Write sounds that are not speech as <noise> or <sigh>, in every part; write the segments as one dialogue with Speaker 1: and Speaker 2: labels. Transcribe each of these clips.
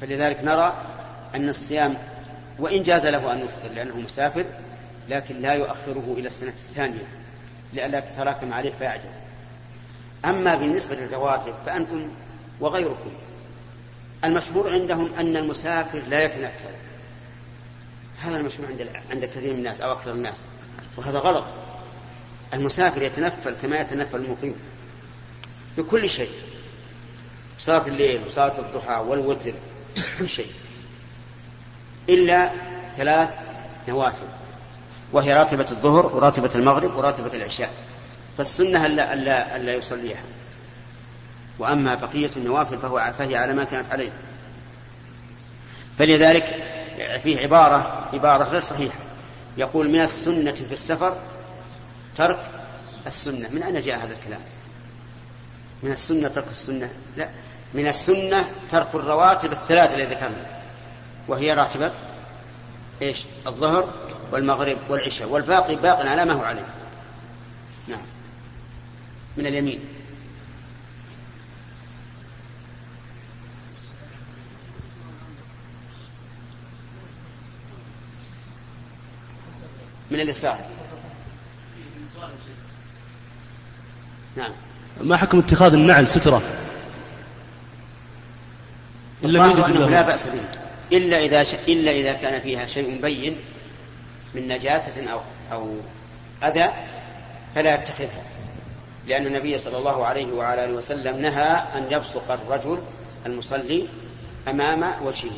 Speaker 1: فلذلك نرى أن الصيام وإن جاز له أن يفطر لأنه مسافر لكن لا يؤخره إلى السنة الثانية لئلا تتراكم عليه فيعجز. أما بالنسبة للرواتب فأنتم وغيركم المشهور عندهم أن المسافر لا يتنفل هذا المشهور عند عند كثير من الناس أو أكثر الناس وهذا غلط. المسافر يتنفل كما يتنفل المقيم بكل شيء صلاة الليل وصلاة الضحى والوتر. كل شيء. إلا ثلاث نوافل. وهي راتبة الظهر وراتبة المغرب وراتبة العشاء. فالسنة ألا, ألا, ألا يصليها. وأما بقية النوافل فهو فهي على ما كانت عليه. فلذلك فيه عبارة عبارة غير صحيحة. يقول من السنة في السفر ترك السنة. من أين جاء هذا الكلام؟ من السنة ترك السنة؟ لا. من السنة ترك الرواتب الثلاثة التي ذكرنا. وهي راتبة إيش؟ الظهر والمغرب والعشاء. والباقي باق على ما هو عليه. نعم. من اليمين. من اليسار.
Speaker 2: نعم. ما حكم اتخاذ النعل سترة؟
Speaker 1: أنه لا بأس به إلا إذا ش... إلا إذا كان فيها شيء بين من نجاسة أو أو أذى فلا يتخذها لأن النبي صلى الله عليه وعلى آله وسلم نهى أن يبصق الرجل المصلي أمام وجهه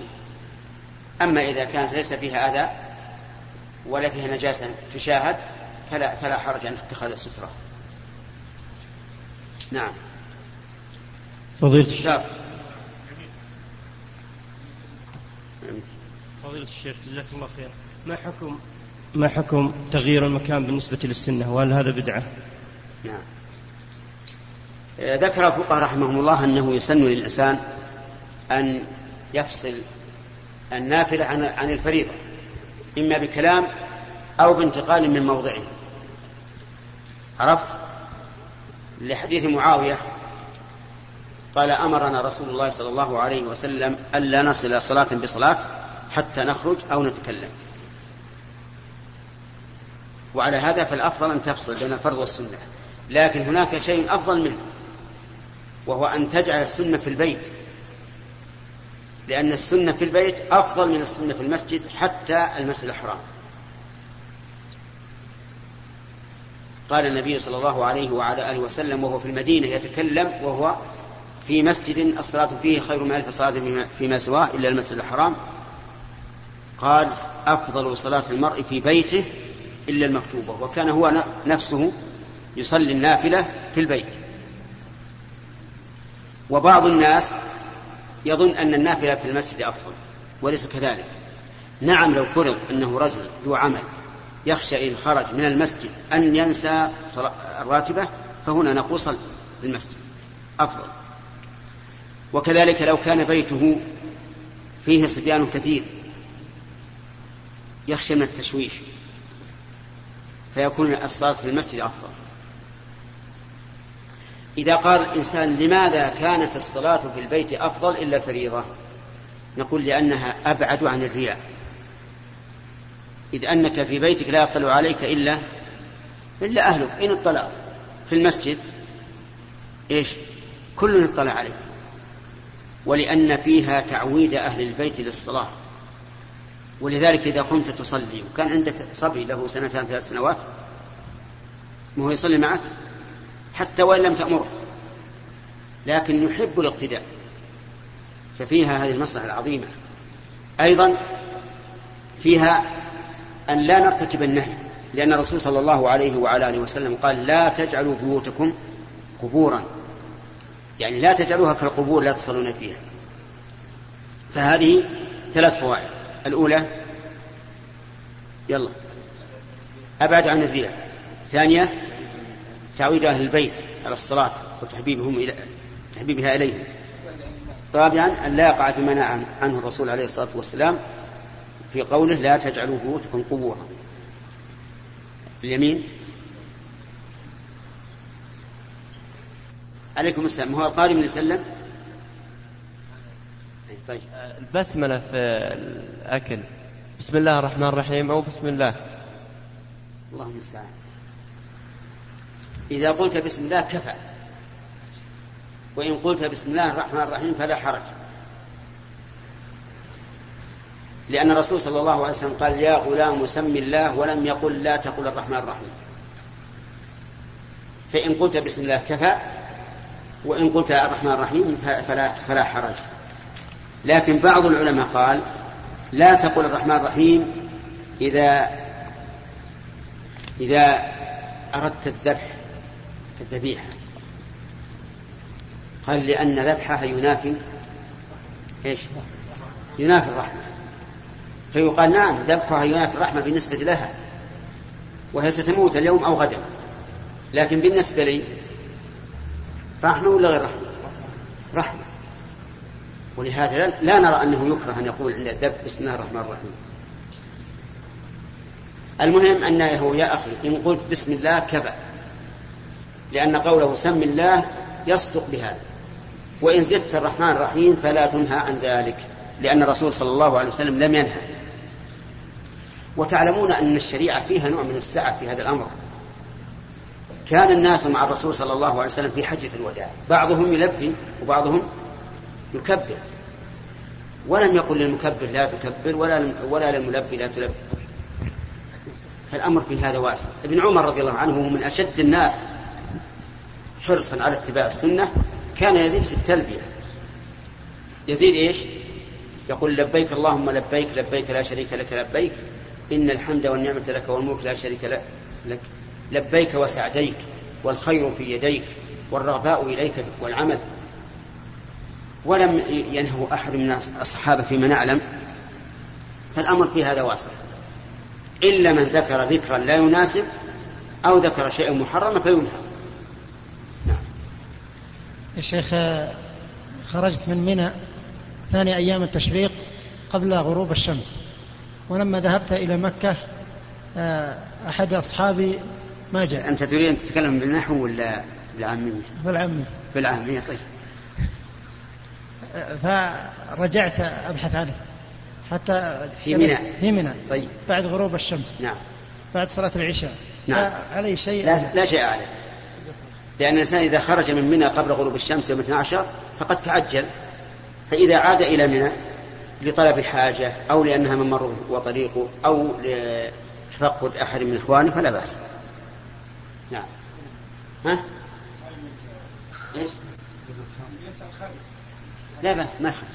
Speaker 1: أما إذا كانت ليس فيها أذى ولا فيها نجاسة تشاهد فلا فلا حرج عن اتخاذ السترة. نعم.
Speaker 2: فضيلة الشيخ. فضيلة الشيخ جزاك الله خير. ما حكم ما حكم تغيير المكان بالنسبة للسنة وهل هذا بدعة؟
Speaker 1: نعم. ذكر الفقهاء رحمهم الله أنه يسن للإنسان أن يفصل النافلة عن عن الفريضة إما بكلام أو بانتقال من موضعه عرفت لحديث معاوية قال أمرنا رسول الله صلى الله عليه وسلم ألا نصل صلاة بصلاة حتى نخرج أو نتكلم. وعلى هذا فالأفضل أن تفصل بين الفرض والسنة. لكن هناك شيء أفضل منه وهو أن تجعل السنة في البيت. لأن السنة في البيت أفضل من السنة في المسجد حتى المسجد الحرام. قال النبي صلى الله عليه وعلى آله وسلم وهو في المدينة يتكلم وهو في مسجد الصلاة فيه خير من ألف صلاة فيما سواه إلا المسجد الحرام. قال أفضل صلاة المرء في بيته إلا المكتوبة وكان هو نفسه يصلي النافلة في البيت. وبعض الناس يظن أن النافلة في المسجد أفضل وليس كذلك. نعم لو فرض أنه رجل ذو عمل يخشى إن خرج من المسجد أن ينسى الراتبة فهنا نقول صل في المسجد. أفضل. وكذلك لو كان بيته فيه صبيان كثير يخشى من التشويش فيكون الصلاة في المسجد أفضل. إذا قال الإنسان لماذا كانت الصلاة في البيت أفضل إلا الفريضة؟ نقول لأنها أبعد عن الرياء. إذ أنك في بيتك لا يطلع عليك إلا إلا أهلك. إن اطلع في المسجد إيش؟ كل اطلع عليك. ولأن فيها تعويد أهل البيت للصلاة. ولذلك إذا كنت تصلي وكان عندك صبي له سنتان ثلاث سنوات ما هو يصلي معك؟ حتى وإن لم تأمره لكن يحب الاقتداء. ففيها هذه المصلحة العظيمة. أيضا فيها أن لا نرتكب النهي لأن الرسول صلى الله عليه وعلى آله وسلم قال لا تجعلوا بيوتكم قبورا. يعني لا تجعلوها كالقبور لا تصلون فيها. فهذه ثلاث فوائد. الأولى؟ يلا. أبعد عن الرياء. ثانية تعويد أهل البيت على الصلاة وتحبيبهم إلى تحبيبها إليهم. رابعا أن لا يقع فيما نهى عنه الرسول عليه الصلاة والسلام في قوله لا تجعلوا بيوتكم قبورا. اليمين. عليكم السلام. هو القادم يسلم طيب.
Speaker 3: البسملة في الأكل. بسم الله الرحمن الرحيم أو بسم الله.
Speaker 1: اللهم المستعان إذا قلت بسم الله كفى. وإن قلت بسم الله الرحمن الرحيم فلا حرج. لأن الرسول صلى الله عليه وسلم قال يا غلام سم الله ولم يقل لا تقل الرحمن الرحيم. فإن قلت بسم الله كفى وإن قلت الرحمن الرحيم فلا فلا حرج. لكن بعض العلماء قال لا تقل الرحمن الرحيم إذا إذا أردت الذبح الذبيحة. قال لأن ذبحها ينافي إيش؟ ينافي الرحمة. فيقال نعم ذبحها ينافي الرحمة بالنسبة لها. وهي ستموت اليوم أو غدا. لكن بالنسبة لي رحمة ولا غير رحمة؟ رحمة. ولهذا لا نرى أنه يكره أن يقول عند الذبح بسم الله الرحمن الرحيم. المهم أنه يا أخي إن قلت بسم الله كفى. لأن قوله سم الله يصدق بهذا. وإن زدت الرحمن الرحيم فلا تنهى عن ذلك لأن الرسول صلى الله عليه وسلم لم ينهى. وتعلمون أن الشريعة فيها نوع من السعة في هذا الأمر. كان الناس مع الرسول صلى الله عليه وسلم في حجة الوداع. بعضهم يلبي وبعضهم يكبر. ولم يقل للمكبر لا تكبر ولا ولا للملبي لا تلبي. فالأمر في هذا واسع. ابن عمر رضي الله عنه هو من أشد الناس حرصا على اتباع السنة كان يزيد في التلبية. يزيد إيش؟ يقول لبيك اللهم لبيك لبيك لا شريك لك لبيك إن الحمد والنعمة لك والملك لا شريك لك. لبيك وسعديك والخير في يديك والرغباء إليك والعمل. ولم ينهه أحد من الصحابة فيما نعلم فالأمر في هذا واسع إلا من ذكر ذكرا لا يناسب أو ذكر شيئا محرما فينهى.
Speaker 4: نعم. يا شيخ خرجت من منى ثاني أيام التشريق قبل غروب الشمس ولما ذهبت إلى مكة آه، أحد أصحابي ما جاء.
Speaker 1: أنت تريد أن تتكلم بالنحو ولا بالعامية؟
Speaker 4: بالعامية.
Speaker 1: بالعامية طيب.
Speaker 4: فرجعت أبحث عنه. حتى
Speaker 1: في منى.
Speaker 4: في منى.
Speaker 1: طيب.
Speaker 4: بعد غروب الشمس.
Speaker 1: نعم.
Speaker 4: بعد صلاة العشاء.
Speaker 1: نعم.
Speaker 4: علي شيء؟
Speaker 1: لا, لا شيء عليه. لأن الإنسان إذا خرج من منى قبل غروب الشمس يوم 12 فقد تعجل. فإذا عاد إلى منى لطلب حاجة أو لأنها ممره وطريقه أو لتفقد أحد من إخوانه فلا بأس. نعم. ها؟ إيش؟ لا بأس ما يخرج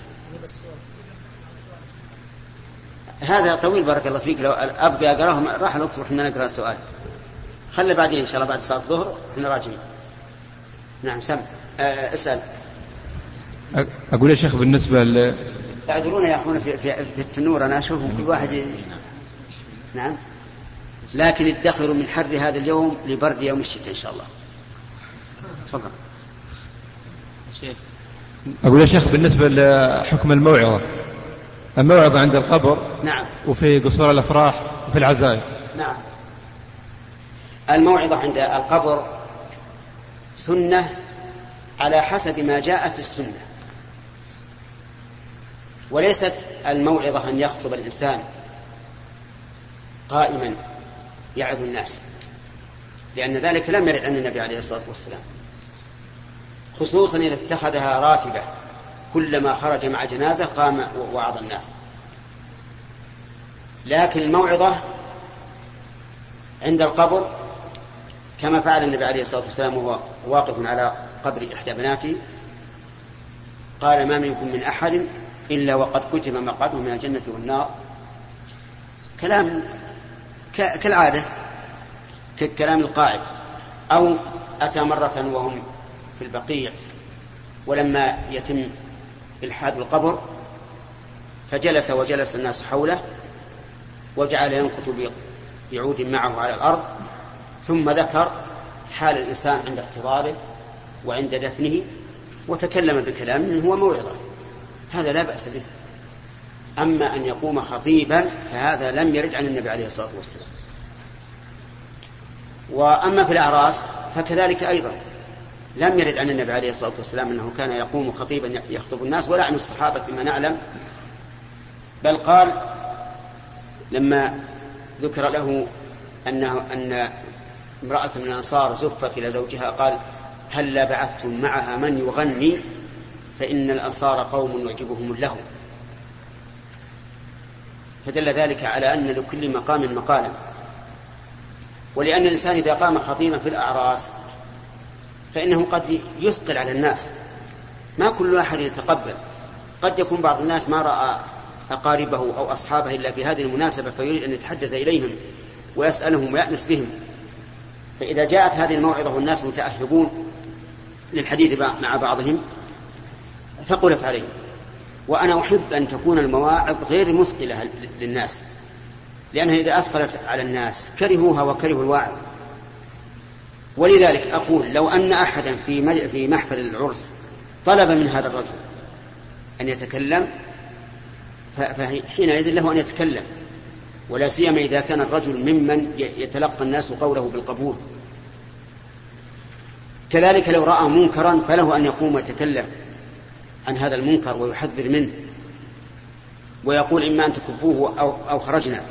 Speaker 1: هذا طويل بارك الله فيك. لو أبقى اقراه راح الوقت وحنا نقرأ السؤال خلي بعدين إن شاء الله بعد صلاه الظهر إحنا راجعين. نعم سم. أه اسأل.
Speaker 5: أقول يا شيخ بالنسبة ل
Speaker 1: اعذرونا يا أخونا في, في, في التنور. أنا أشوفهم كل واحد نعم. لكن ادخروا من حر هذا اليوم لبرد يوم الشتاء إن شاء الله. تفضل.
Speaker 5: شيخ أقول يا شيخ بالنسبة لحكم الموعظة الموعظة عند القبر
Speaker 1: نعم.
Speaker 5: وفي قصور الأفراح وفي العزائم
Speaker 1: نعم. الموعظة عند القبر سنة على حسب ما جاء في السنة. وليست الموعظة أن يخطب الإنسان قائما يعظ الناس لأن ذلك لم يرد عن النبي عليه الصلاة والسلام. خصوصا إذا اتخذها راتبة كلما خرج مع جنازة قام ووعظ الناس. لكن الموعظة عند القبر كما فعل النبي عليه الصلاة والسلام وهو واقف على قبر إحدى بناته قال ما منكم من أحد إلا وقد كتب مقعده من الجنة والنار. كلام كالعادة كالكلام القاعد. أو أتى مرة وهم في البقيع ولما يتم إلحاد القبر فجلس وجلس الناس حوله وجعل ينكت بعود معه على الأرض ثم ذكر حال الإنسان عند احتضاره وعند دفنه وتكلم بكلام هو موعظة. هذا لا بأس به. أما أن يقوم خطيبا فهذا لم يرد عن النبي عليه الصلاة والسلام. وأما في الأعراس فكذلك أيضا. لم يرد عن النبي عليه الصلاة والسلام أنه كان يقوم خطيبا يخطب الناس ولا عن الصحابة فيما نعلم بل قال لما ذكر له أنه أن امرأة من الأنصار زفت إلى زوجها قال هلا بعثتم معها من يغني؟ فإن الأنصار قوم يعجبهم اللهو فدل ذلك على أن لكل مقام مقالا. ولأن الإنسان إذا قام خطيبا في الأعراس فإنه قد يثقل على الناس. ما كل أحد يتقبل. قد يكون بعض الناس ما رأى أقاربه أو أصحابه إلا في هذه المناسبة فيريد أن يتحدث إليهم ويسألهم ويأنس بهم. فإذا جاءت هذه الموعظة والناس متأهبون للحديث مع بعضهم ثقلت عليه وأنا أحب أن تكون المواعظ غير مثقلة للناس لأنها إذا أثقلت على الناس كرهوها وكرهوا الواعظ. ولذلك أقول لو أن أحدا في في محفل العرس طلب من هذا الرجل أن يتكلم فحينئذ له أن يتكلم ولا سيما إذا كان الرجل ممن يتلقى الناس قوله بالقبول. كذلك لو رأى منكرا فله أن يقوم ويتكلم عن هذا المنكر ويحذر منه ويقول إما أن تكبوه أو, أو خرجنا.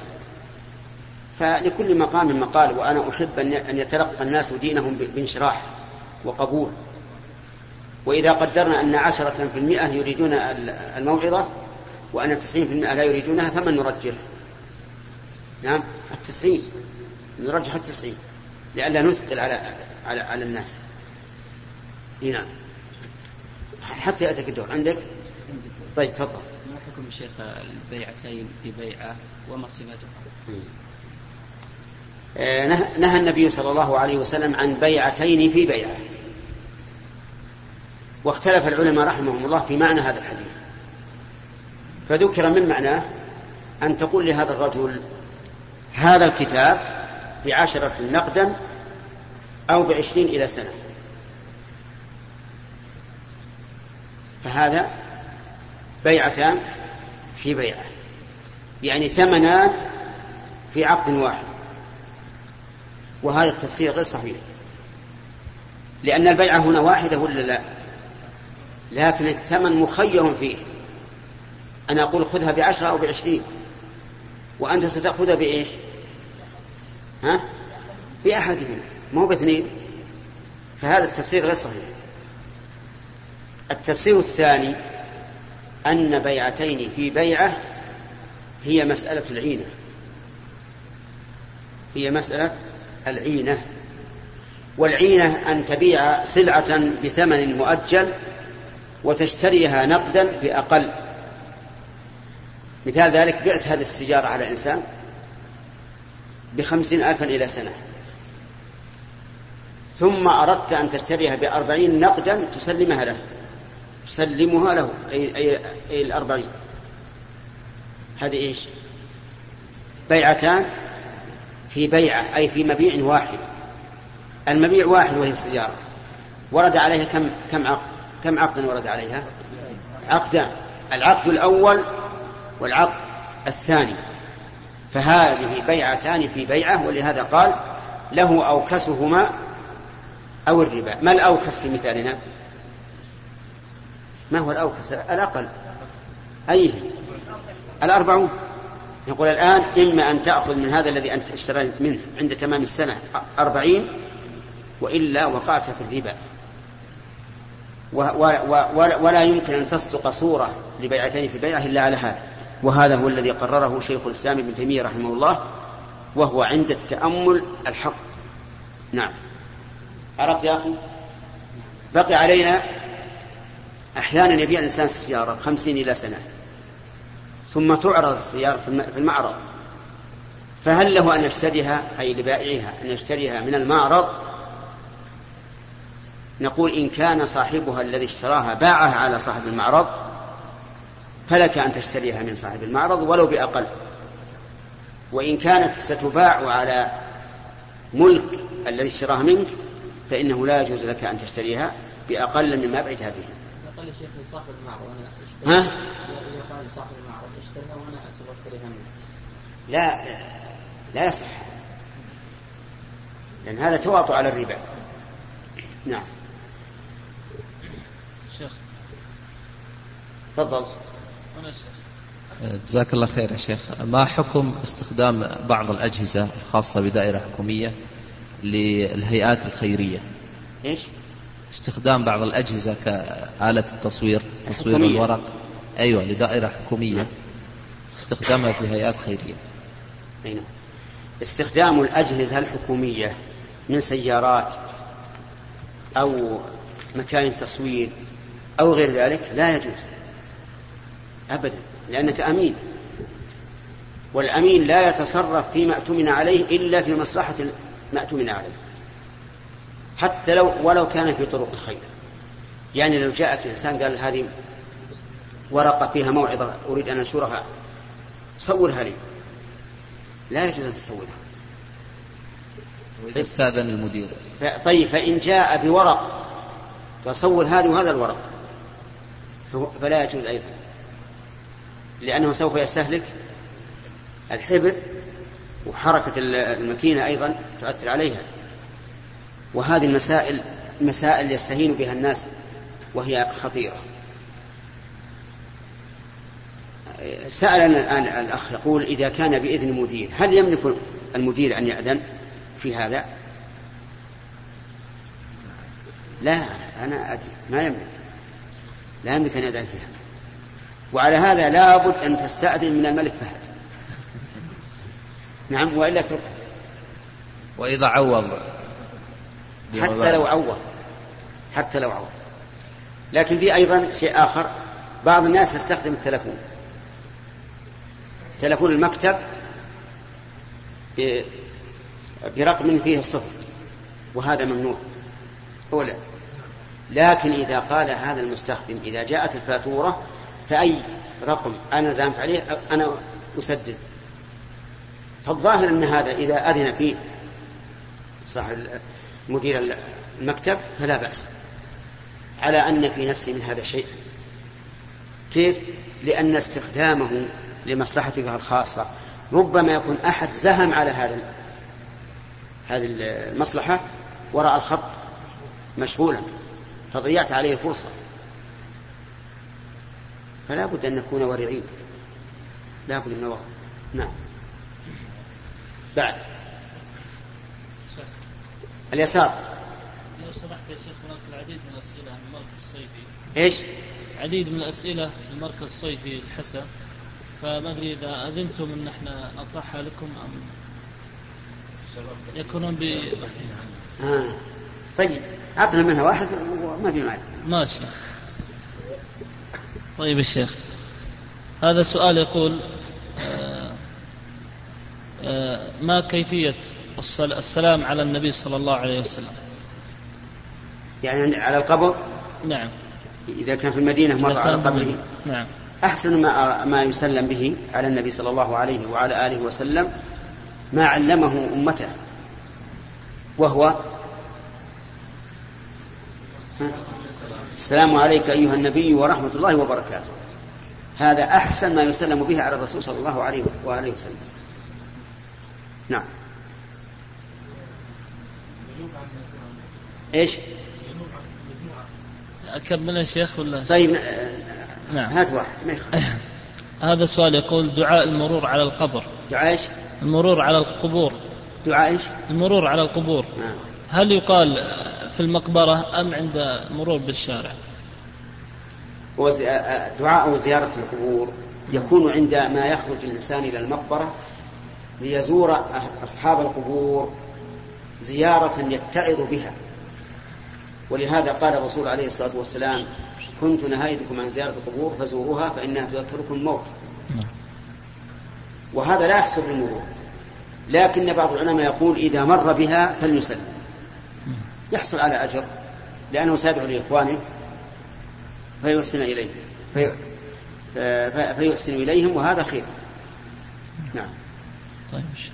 Speaker 1: فلكل مقام مقال وأنا أحب أن يتلقى الناس دينهم بانشراح وقبول. وإذا قدرنا أن عشرة في المئة يريدون الموعظة وأن التسعين في المئة لا يريدونها فمن نرجح؟ نعم التسعين. نرجح التسعين لئلا نثقل على على على الناس. نعم. حتى يأتيك الدور. عندك؟ طيب تفضل.
Speaker 6: ما حكم الشيخ البيعتين في بيعة وما صفتها
Speaker 1: آه، نهى النبي صلى الله عليه وسلم عن بيعتين في بيعة. واختلف العلماء رحمهم الله في معنى هذا الحديث. فذكر من معناه أن تقول لهذا الرجل هذا الكتاب بعشرة نقدا أو بعشرين إلى سنة. فهذا بيعتان في بيعة. يعني ثمنان في عقد واحد. وهذا التفسير غير صحيح. لأن البيعة هنا واحدة ولا لا؟ لكن الثمن مخير فيه. أنا أقول خذها بعشرة أو بعشرين. وأنت ستأخذها بإيش؟ ها؟ بأحدهما ما هو باثنين؟ فهذا التفسير غير صحيح. التفسير الثاني أن بيعتين في بيعة هي مسألة العينة. هي مسألة العينة والعينة أن تبيع سلعة بثمن مؤجل وتشتريها نقدا بأقل. مثال ذلك بعت هذه السيارة على إنسان بخمسين ألفا إلى سنة ثم أردت أن تشتريها بأربعين نقدا تسلمها له تسلمها له أي, أي, أي الأربعين. هذه إيش؟ بيعتان في بيعة أي في مبيع واحد. المبيع واحد وهي السيارة. ورد عليها كم كم عقد؟ كم عقدا ورد عليها؟ عقدان العقد الأول والعقد الثاني. فهذه بيعتان في بيعة ولهذا قال له أوكسهما أو الربا. ما الأوكس في مثالنا؟ ما هو الأوكس؟ الأقل. أيه؟ الأربعون. يقول الآن إما أن تأخذ من هذا الذي أنت اشتريت منه عند تمام السنة أربعين وإلا وقعت في الربا. ولا يمكن أن تصدق صورة لبيعتين في بيعة إلا على هذا. وهذا هو الذي قرره شيخ الإسلام ابن تيمية رحمه الله وهو عند التأمل الحق. نعم. عرفت يا أخي؟ بقي علينا أحيانا يبيع الإنسان السيارة خمسين إلى سنة. ثم تعرض السيارة في المعرض. فهل له أن يشتريها؟ أي لبائعها أن يشتريها من المعرض؟ نقول إن كان صاحبها الذي اشتراها باعها على صاحب المعرض فلك أن تشتريها من صاحب المعرض ولو بأقل. وإن كانت ستباع على ملك الذي اشتراها منك فإنه لا يجوز لك أن تشتريها بأقل مما بعتها به.
Speaker 6: قال الشيخ صاحب المعرض أنا
Speaker 1: ها؟
Speaker 6: قال صاحب المعرض اشتريها وأنا أسوق أشتريها منه.
Speaker 1: لا لا يصح لأن هذا تواطؤ على الربا. نعم.
Speaker 7: شيخ
Speaker 1: تفضل
Speaker 7: أنا شيخ
Speaker 3: جزاك الله خير يا شيخ ما حكم استخدام بعض الأجهزة الخاصة بدائرة حكومية للهيئات الخيرية
Speaker 1: إيش؟
Speaker 3: استخدام بعض الأجهزة كآلة التصوير تصوير
Speaker 1: حكومية.
Speaker 3: الورق. أيوة لدائرة حكومية. استخدامها في هيئات خيرية.
Speaker 1: أي نعم. استخدام الأجهزة الحكومية من سيارات أو مكان تصوير أو غير ذلك لا يجوز. أبدا لأنك أمين. والأمين لا يتصرف فيما اؤتمن عليه إلا في مصلحة ما اؤتمن عليه. حتى لو ولو كان في طرق الخير. يعني لو جاءك إنسان قال هذه ورقة فيها موعظة أريد أن أنشرها صورها لي. لا يجوز أن تصورها.
Speaker 3: وإذا استأذن المدير.
Speaker 1: طيب فإن جاء بورق فصور هذا وهذا الورق. فلا يجوز أيضا. لأنه سوف يستهلك الحبر وحركة ال- الماكينة أيضا تؤثر عليها. وهذه المسائل مسائل يستهين بها الناس وهي خطيرة. سألنا الآن الأخ يقول إذا كان بإذن المدير هل يملك المدير أن يأذن في هذا؟ لا أنا أدري ما يملك. لا يملك أن يأذن في هذا. وعلى هذا لابد أن تستأذن من الملك فهد. نعم وإلا ترك.
Speaker 3: وإذا عوض.
Speaker 1: حتى لو عوض. حتى لو عوض. لكن في أيضا شيء آخر. بعض الناس يستخدم التلفون. تلفون المكتب برقم فيه الصفر وهذا ممنوع. أولا لكن إذا قال هذا المستخدم إذا جاءت الفاتورة فأي رقم أنا زامت عليه أنا أسدد. فالظاهر أن هذا إذا أذن فيه صاحب مدير المكتب فلا بأس. على أن في نفسي من هذا شيء كيف؟ لأن استخدامه لمصلحتك الخاصة. ربما يكون أحد زهم على هذا هذه المصلحة وراء الخط مشغولا. فضيعت عليه فرصة. فلا بد أن نكون ورعين. لا بد من نعم. بعد. اليسار
Speaker 7: لو سمحت يا شيخ هناك العديد من الأسئلة عن المركز الصيفي
Speaker 1: إيش؟
Speaker 7: عديد من الأسئلة عن المركز الصيفي الحسا فما أدري إذا أذنتم أن إحنا نطرحها لكم أم يكونون ب
Speaker 1: آه. طيب أعطنا منها واحد وما في معنى
Speaker 7: ماشي طيب الشيخ هذا سؤال يقول آه، آه، ما كيفية السلام على النبي صلى الله عليه وسلم.
Speaker 1: يعني على القبر؟
Speaker 7: نعم.
Speaker 1: إذا كان في المدينة مر على قبره.
Speaker 7: نعم.
Speaker 1: أحسن ما ما يسلم به على النبي صلى الله عليه وعلى آله وسلم ما علمه أمته. وهو؟ السلام عليك أيها النبي ورحمة الله وبركاته. هذا أحسن ما يسلم به على الرسول صلى الله عليه وآله وسلم. نعم. إيش؟
Speaker 7: أكمل يا شيخ ولا
Speaker 1: طيب
Speaker 7: نعم
Speaker 1: هات واحد ما يخالف. <laughs>
Speaker 7: هذا السؤال يقول دعاء المرور على القبر
Speaker 1: دعاء إيش؟
Speaker 7: المرور على القبور
Speaker 1: دعاء إيش؟
Speaker 7: المرور على القبور
Speaker 1: نعم.
Speaker 7: هل يقال في المقبرة أم عند مرور بالشارع
Speaker 1: دعاء زيارة القبور يكون عندما يخرج الإنسان إلى المقبرة ليزور أصحاب القبور زيارة يتعظ بها ولهذا قال الرسول عليه الصلاة والسلام كنت نهيتكم عن زيارة القبور فزوروها فإنها تذكركم الموت.
Speaker 7: نعم.
Speaker 1: وهذا لا يحصل بالمرور. لكن بعض العلماء يقول إذا مر بها فليسلم. يحصل على أجر لأنه سيدعو لإخوانه فيحسن إليهم في في- فيحسن إليهم وهذا خير. نعم.
Speaker 7: طيب الشيخ.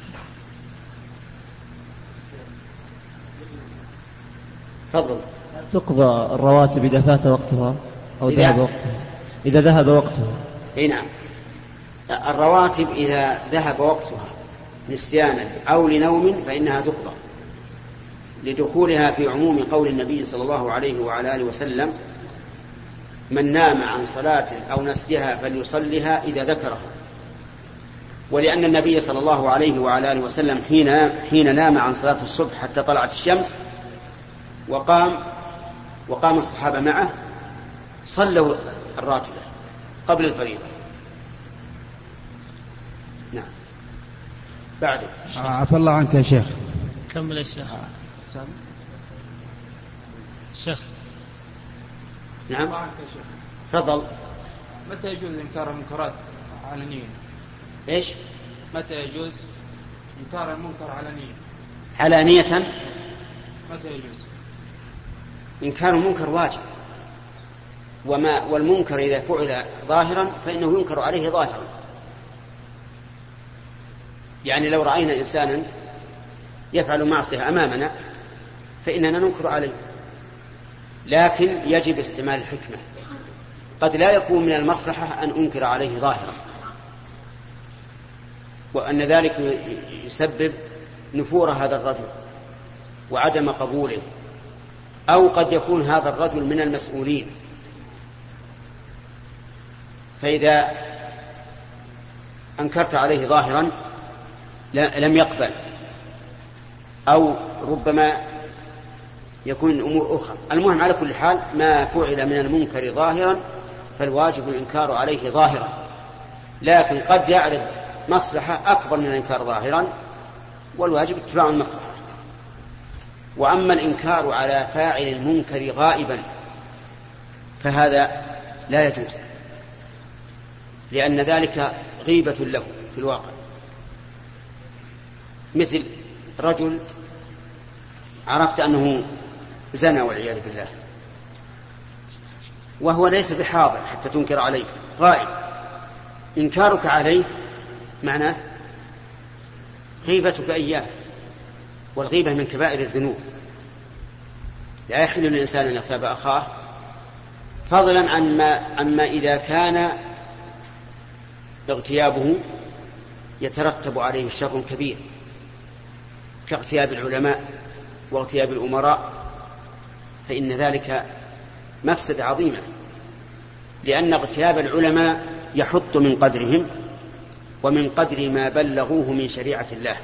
Speaker 1: تفضل.
Speaker 8: تقضى الرواتب إذا فات وقتها أو
Speaker 1: إذا-
Speaker 8: ذهب وقتها؟ إذا ذهب وقتها.
Speaker 1: إي نعم. الرواتب إذا ذهب وقتها نسيانا أو لنوم فإنها تقضى. لدخولها في عموم قول النبي صلى الله عليه وعلى آله وسلم من نام عن صلاة أو نسيها فليصلها إذا ذكرها ولأن النبي صلى الله عليه وعلى آله وسلم حين حين نام عن صلاة الصبح حتى طلعت الشمس وقام وقام الصحابة معه صلوا الراتبة قبل الفريضة. نعم. بعده
Speaker 9: عفى الله عنك يا شيخ.
Speaker 7: كمل يا شيخ. شيخ.
Speaker 1: نعم.
Speaker 9: الله عنك يا شيخ.
Speaker 1: تفضل.
Speaker 9: متى يجوز إنكار المنكرات علنيا؟
Speaker 1: إيش؟
Speaker 9: متى يجوز إنكار المنكر علنيا؟
Speaker 1: علانية
Speaker 9: متى يجوز؟
Speaker 1: إنكار المنكر واجب. وما والمنكر إذا فعل ظاهرا فإنه ينكر عليه ظاهرا. يعني لو رأينا إنسانا يفعل معصية أمامنا فإننا ننكر عليه. لكن يجب استعمال الحكمة. قد لا يكون من المصلحة أن أنكر عليه ظاهرا. وأن ذلك يسبب نفور هذا الرجل وعدم قبوله. أو قد يكون هذا الرجل من المسؤولين. فإذا أنكرت عليه ظاهرا لم يقبل. أو ربما يكون الأمور أخرى. المهم على كل حال ما فعل من المنكر ظاهرا فالواجب الإنكار عليه ظاهرا. لكن قد يعرض مصلحة أكبر من الإنكار ظاهرا والواجب اتباع المصلحة. وأما الإنكار على فاعل المنكر غائبا فهذا لا يجوز لأن ذلك غيبة له في الواقع. مثل رجل عرفت أنه زنى والعياذ بالله وهو ليس بحاضر حتى تنكر عليه غائب. إنكارك عليه معناه غيبتك إياه. والغيبة من كبائر الذنوب. لا يحل للإنسان أن يغتاب أخاه فضلا عما عما إذا كان اغتيابه يترتب عليه شر كبير كاغتياب العلماء واغتياب الأمراء فإن ذلك مفسدة عظيمة لأن اغتياب العلماء يحط من قدرهم ومن قدر ما بلغوه من شريعة الله.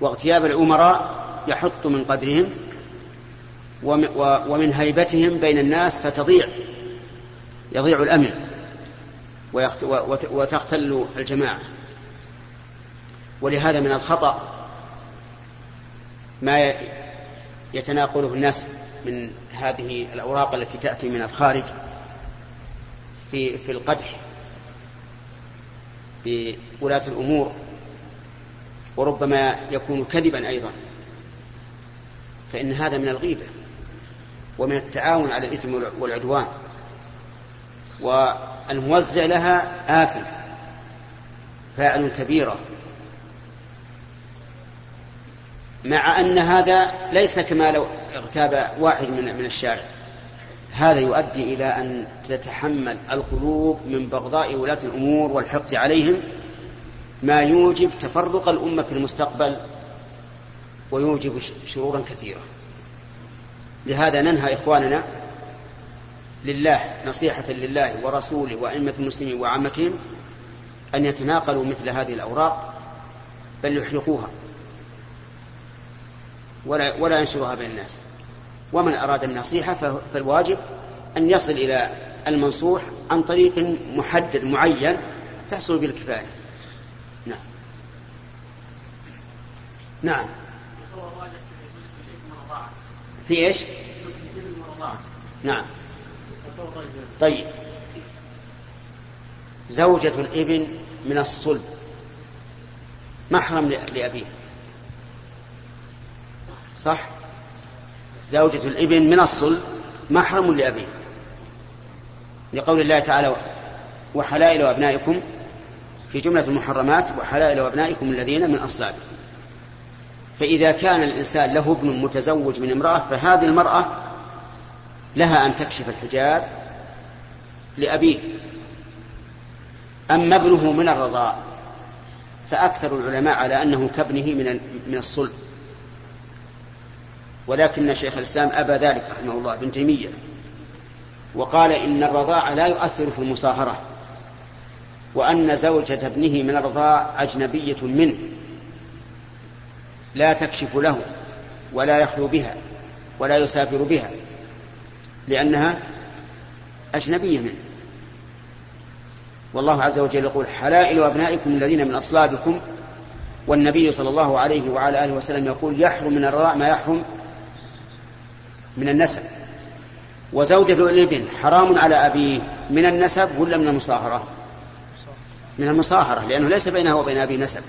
Speaker 1: واغتياب الأمراء يحط من قدرهم ومن هيبتهم بين الناس فتضيع يضيع الأمن وتختل الجماعة. ولهذا من الخطأ ما يتناقله الناس من هذه الأوراق التي تأتي من الخارج في في القدح بولاة الأمور وربما يكون كذبا أيضا. فإن هذا من الغيبة ومن التعاون على الإثم والعدوان. والموزع لها آثم فاعل كبيرة. مع أن هذا ليس كما لو اغتاب واحد من من الشارع. هذا يؤدي إلى أن تتحمل القلوب من بغضاء ولاة الأمور والحقد عليهم ما يوجب تفرق الأمة في المستقبل ويوجب شرورا كثيرة. لهذا ننهى إخواننا لله نصيحة لله ورسوله وأئمة المسلمين وعامتهم أن يتناقلوا مثل هذه الأوراق بل يحرقوها. ولا, ولا ينشرها بين الناس. ومن أراد النصيحة فالواجب أن يصل إلى المنصوح عن طريق محدد معين تحصل به الكفاية. نعم. في إيش؟ نعم. طيب. زوجة الإبن من الصلب. محرم لأبيه. صح؟ زوجة الإبن من الصلب محرم لأبيه. لقول الله تعالى وحلائل أبنائكم في جملة المحرمات وحلائل أبنائكم الذين من أصلابكم. فإذا كان الإنسان له ابن متزوج من امرأة فهذه المرأة لها أن تكشف الحجاب لأبيه. أما ابنه من الرضاء فأكثر العلماء على أنه كابنه من من الصلب. ولكن شيخ الإسلام أبى ذلك رحمه الله ابن تيمية. وقال إن الرضاع لا يؤثر في المصاهرة وأن زوجة ابنه من الرضاع أجنبية منه. لا تكشف له ولا يخلو بها ولا يسافر بها لأنها أجنبية منه. والله عز وجل يقول حلائل أبنائكم الذين من أصلابكم والنبي صلى الله عليه وعلى آله وسلم يقول يحرم من الرضاع ما يحرم من النسب وزوجة الابن حرام على أبيه من النسب ولا من المصاهرة؟ من المصاهرة لأنه ليس بينها وبين أبيه نسب.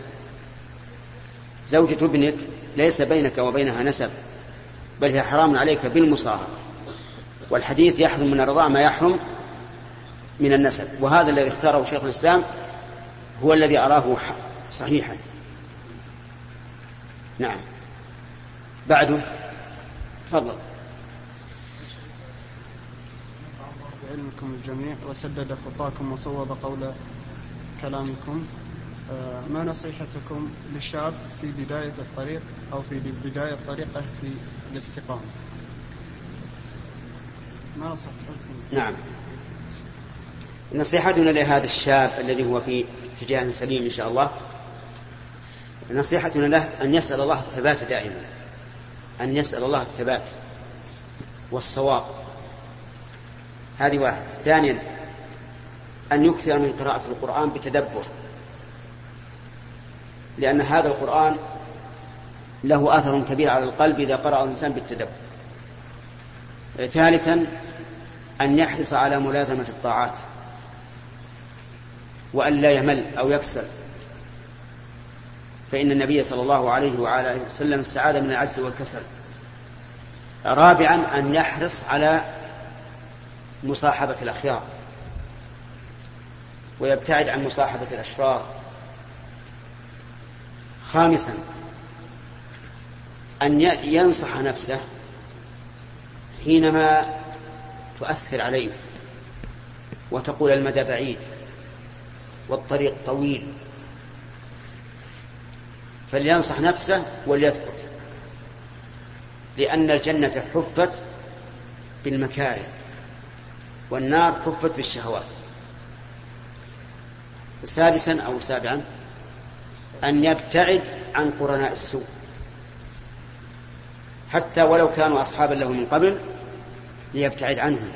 Speaker 1: زوجة ابنك ليس بينك وبينها نسب بل هي حرام عليك بالمصاهرة. والحديث يحرم من الرضاع ما يحرم من النسب. وهذا الذي اختاره شيخ الإسلام هو الذي أراه صحيحا. نعم. بعده. تفضل.
Speaker 10: علمكم الجميع وسدد خطاكم وصوب قول كلامكم. ما نصيحتكم للشاب في بداية الطريق أو في بداية طريقه في الاستقامة؟ ما نصيحتكم؟
Speaker 1: نعم. نصيحتنا لهذا الشاب الذي هو في اتجاه سليم إن شاء الله نصيحتنا له أن يسأل الله الثبات دائما أن يسأل الله الثبات والصواب. هذه واحد ثانيا أن يكثر من قراءة القرآن بتدبر. لأن هذا القرآن له أثر كبير على القلب إذا قرأ الإنسان بالتدبر. ثالثا أن يحرص على ملازمة الطاعات وأن لا يمل أو يكسل. فإن النبي صلى الله عليه وعلى آله وسلم استعاذ من العجز والكسل. رابعا أن يحرص على مصاحبة الأخيار ويبتعد عن مصاحبة الأشرار. خامسا أن ينصح نفسه حينما تؤثر عليه وتقول المدى بعيد والطريق طويل. فلينصح نفسه وليثبت لأن الجنة حفت بالمكاره والنار حفت بالشهوات. سادسا أو سابعا أن يبتعد عن قرناء السوء. حتى ولو كانوا أصحابا له من قبل ليبتعد عنهم.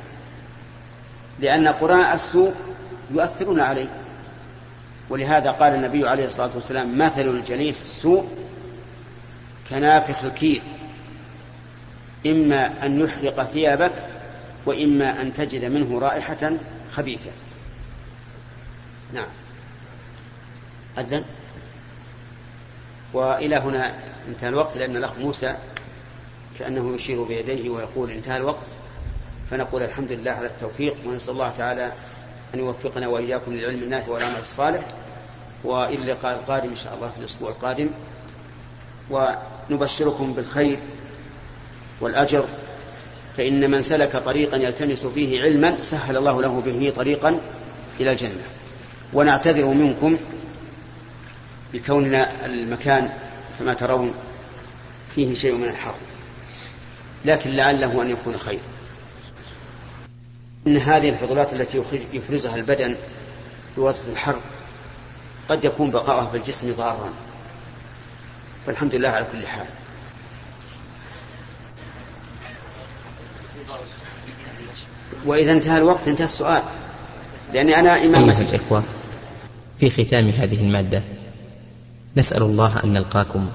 Speaker 1: لأن قرناء السوء يؤثرون عليه. ولهذا قال النبي عليه الصلاة والسلام مثل الجليس السوء كنافخ الكير إما أن يحرق ثيابك وإما أن تجد منه رائحة خبيثة. نعم. أذن؟ وإلى هنا انتهى الوقت لأن الأخ موسى كأنه يشير بيديه ويقول انتهى الوقت فنقول الحمد لله على التوفيق ونسأل الله تعالى أن يوفقنا وإياكم للعلم النافع والعمل الصالح وإلى اللقاء القادم إن شاء الله في الأسبوع القادم. ونبشركم بالخير والأجر فإن من سلك طريقا يلتمس فيه علما سهل الله له به طريقا إلى الجنة. ونعتذر منكم بكوننا المكان كما ترون فيه شيء من الحر. لكن لعله أن يكون خير. إن هذه الفضلات التي يفرزها البدن بواسطة الحر قد يكون بقاؤها في الجسم ضارا. فالحمد لله على كل حال. وإذا انتهى الوقت انتهى السؤال. لأني أنا إمام
Speaker 11: أيها الإخوة في ختام هذه المادة. نسأل الله أن نلقاكم.